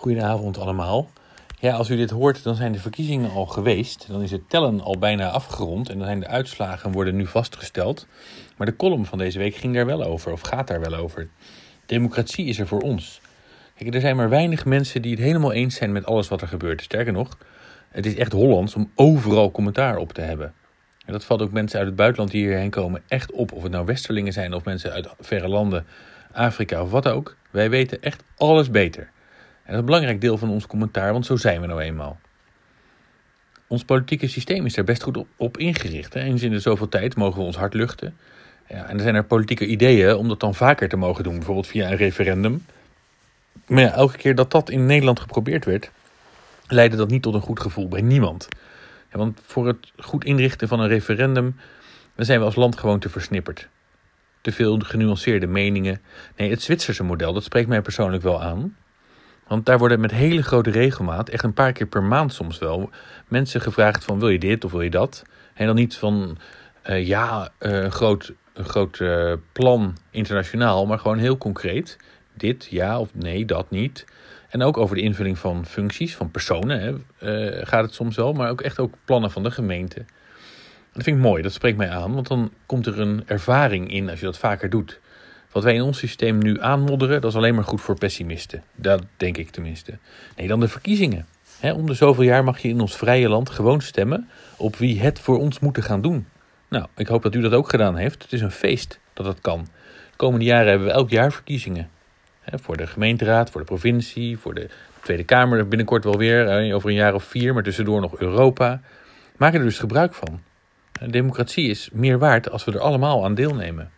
Goedenavond allemaal. Ja, als u dit hoort, dan zijn de verkiezingen al geweest. Dan is het tellen al bijna afgerond en dan zijn de uitslagen worden nu vastgesteld. Maar de column van deze week ging daar wel over, of gaat daar wel over. Democratie is er voor ons. Kijk, er zijn maar weinig mensen die het helemaal eens zijn met alles wat er gebeurt. Sterker nog, het is echt Hollands om overal commentaar op te hebben. En dat valt ook mensen uit het buitenland die hierheen komen echt op. Of het nou Westerlingen zijn of mensen uit verre landen, Afrika of wat ook. Wij weten echt alles beter. En dat is een belangrijk deel van ons commentaar, want zo zijn we nou eenmaal. Ons politieke systeem is er best goed op, ingericht. Hè. Eens in de zoveel tijd mogen we ons hart luchten. Ja, en er zijn er politieke ideeën om dat dan vaker te mogen doen, bijvoorbeeld via een referendum. Maar ja, elke keer dat dat in Nederland geprobeerd werd, leidde dat niet tot een goed gevoel bij niemand. Ja, want voor het goed inrichten van een referendum zijn we als land gewoon te versnipperd. Te veel genuanceerde meningen. Nee, het Zwitserse model, dat spreekt mij persoonlijk wel aan. Want daar worden met hele grote regelmaat, echt een paar keer per maand soms wel, mensen gevraagd van wil je dit of wil je dat? En dan niet van uh, ja, uh, een groot, groot uh, plan internationaal, maar gewoon heel concreet. Dit ja of nee, dat niet. En ook over de invulling van functies, van personen hè, gaat het soms wel, maar ook echt ook plannen van de gemeente. Dat vind ik mooi, dat spreekt mij aan, want dan komt er een ervaring in als je dat vaker doet. Wat wij in ons systeem nu aanmodderen, dat is alleen maar goed voor pessimisten. Dat denk ik tenminste. Nee, dan de verkiezingen. om de zoveel jaar mag je in ons vrije land gewoon stemmen op wie het voor ons moeten gaan doen. Nou, ik hoop dat u dat ook gedaan heeft. Het is een feest dat dat kan. De komende jaren hebben we elk jaar verkiezingen. voor de gemeenteraad, voor de provincie, voor de Tweede Kamer binnenkort wel weer, over een jaar of vier, maar tussendoor nog Europa. Maak er dus gebruik van. Democratie is meer waard als we er allemaal aan deelnemen.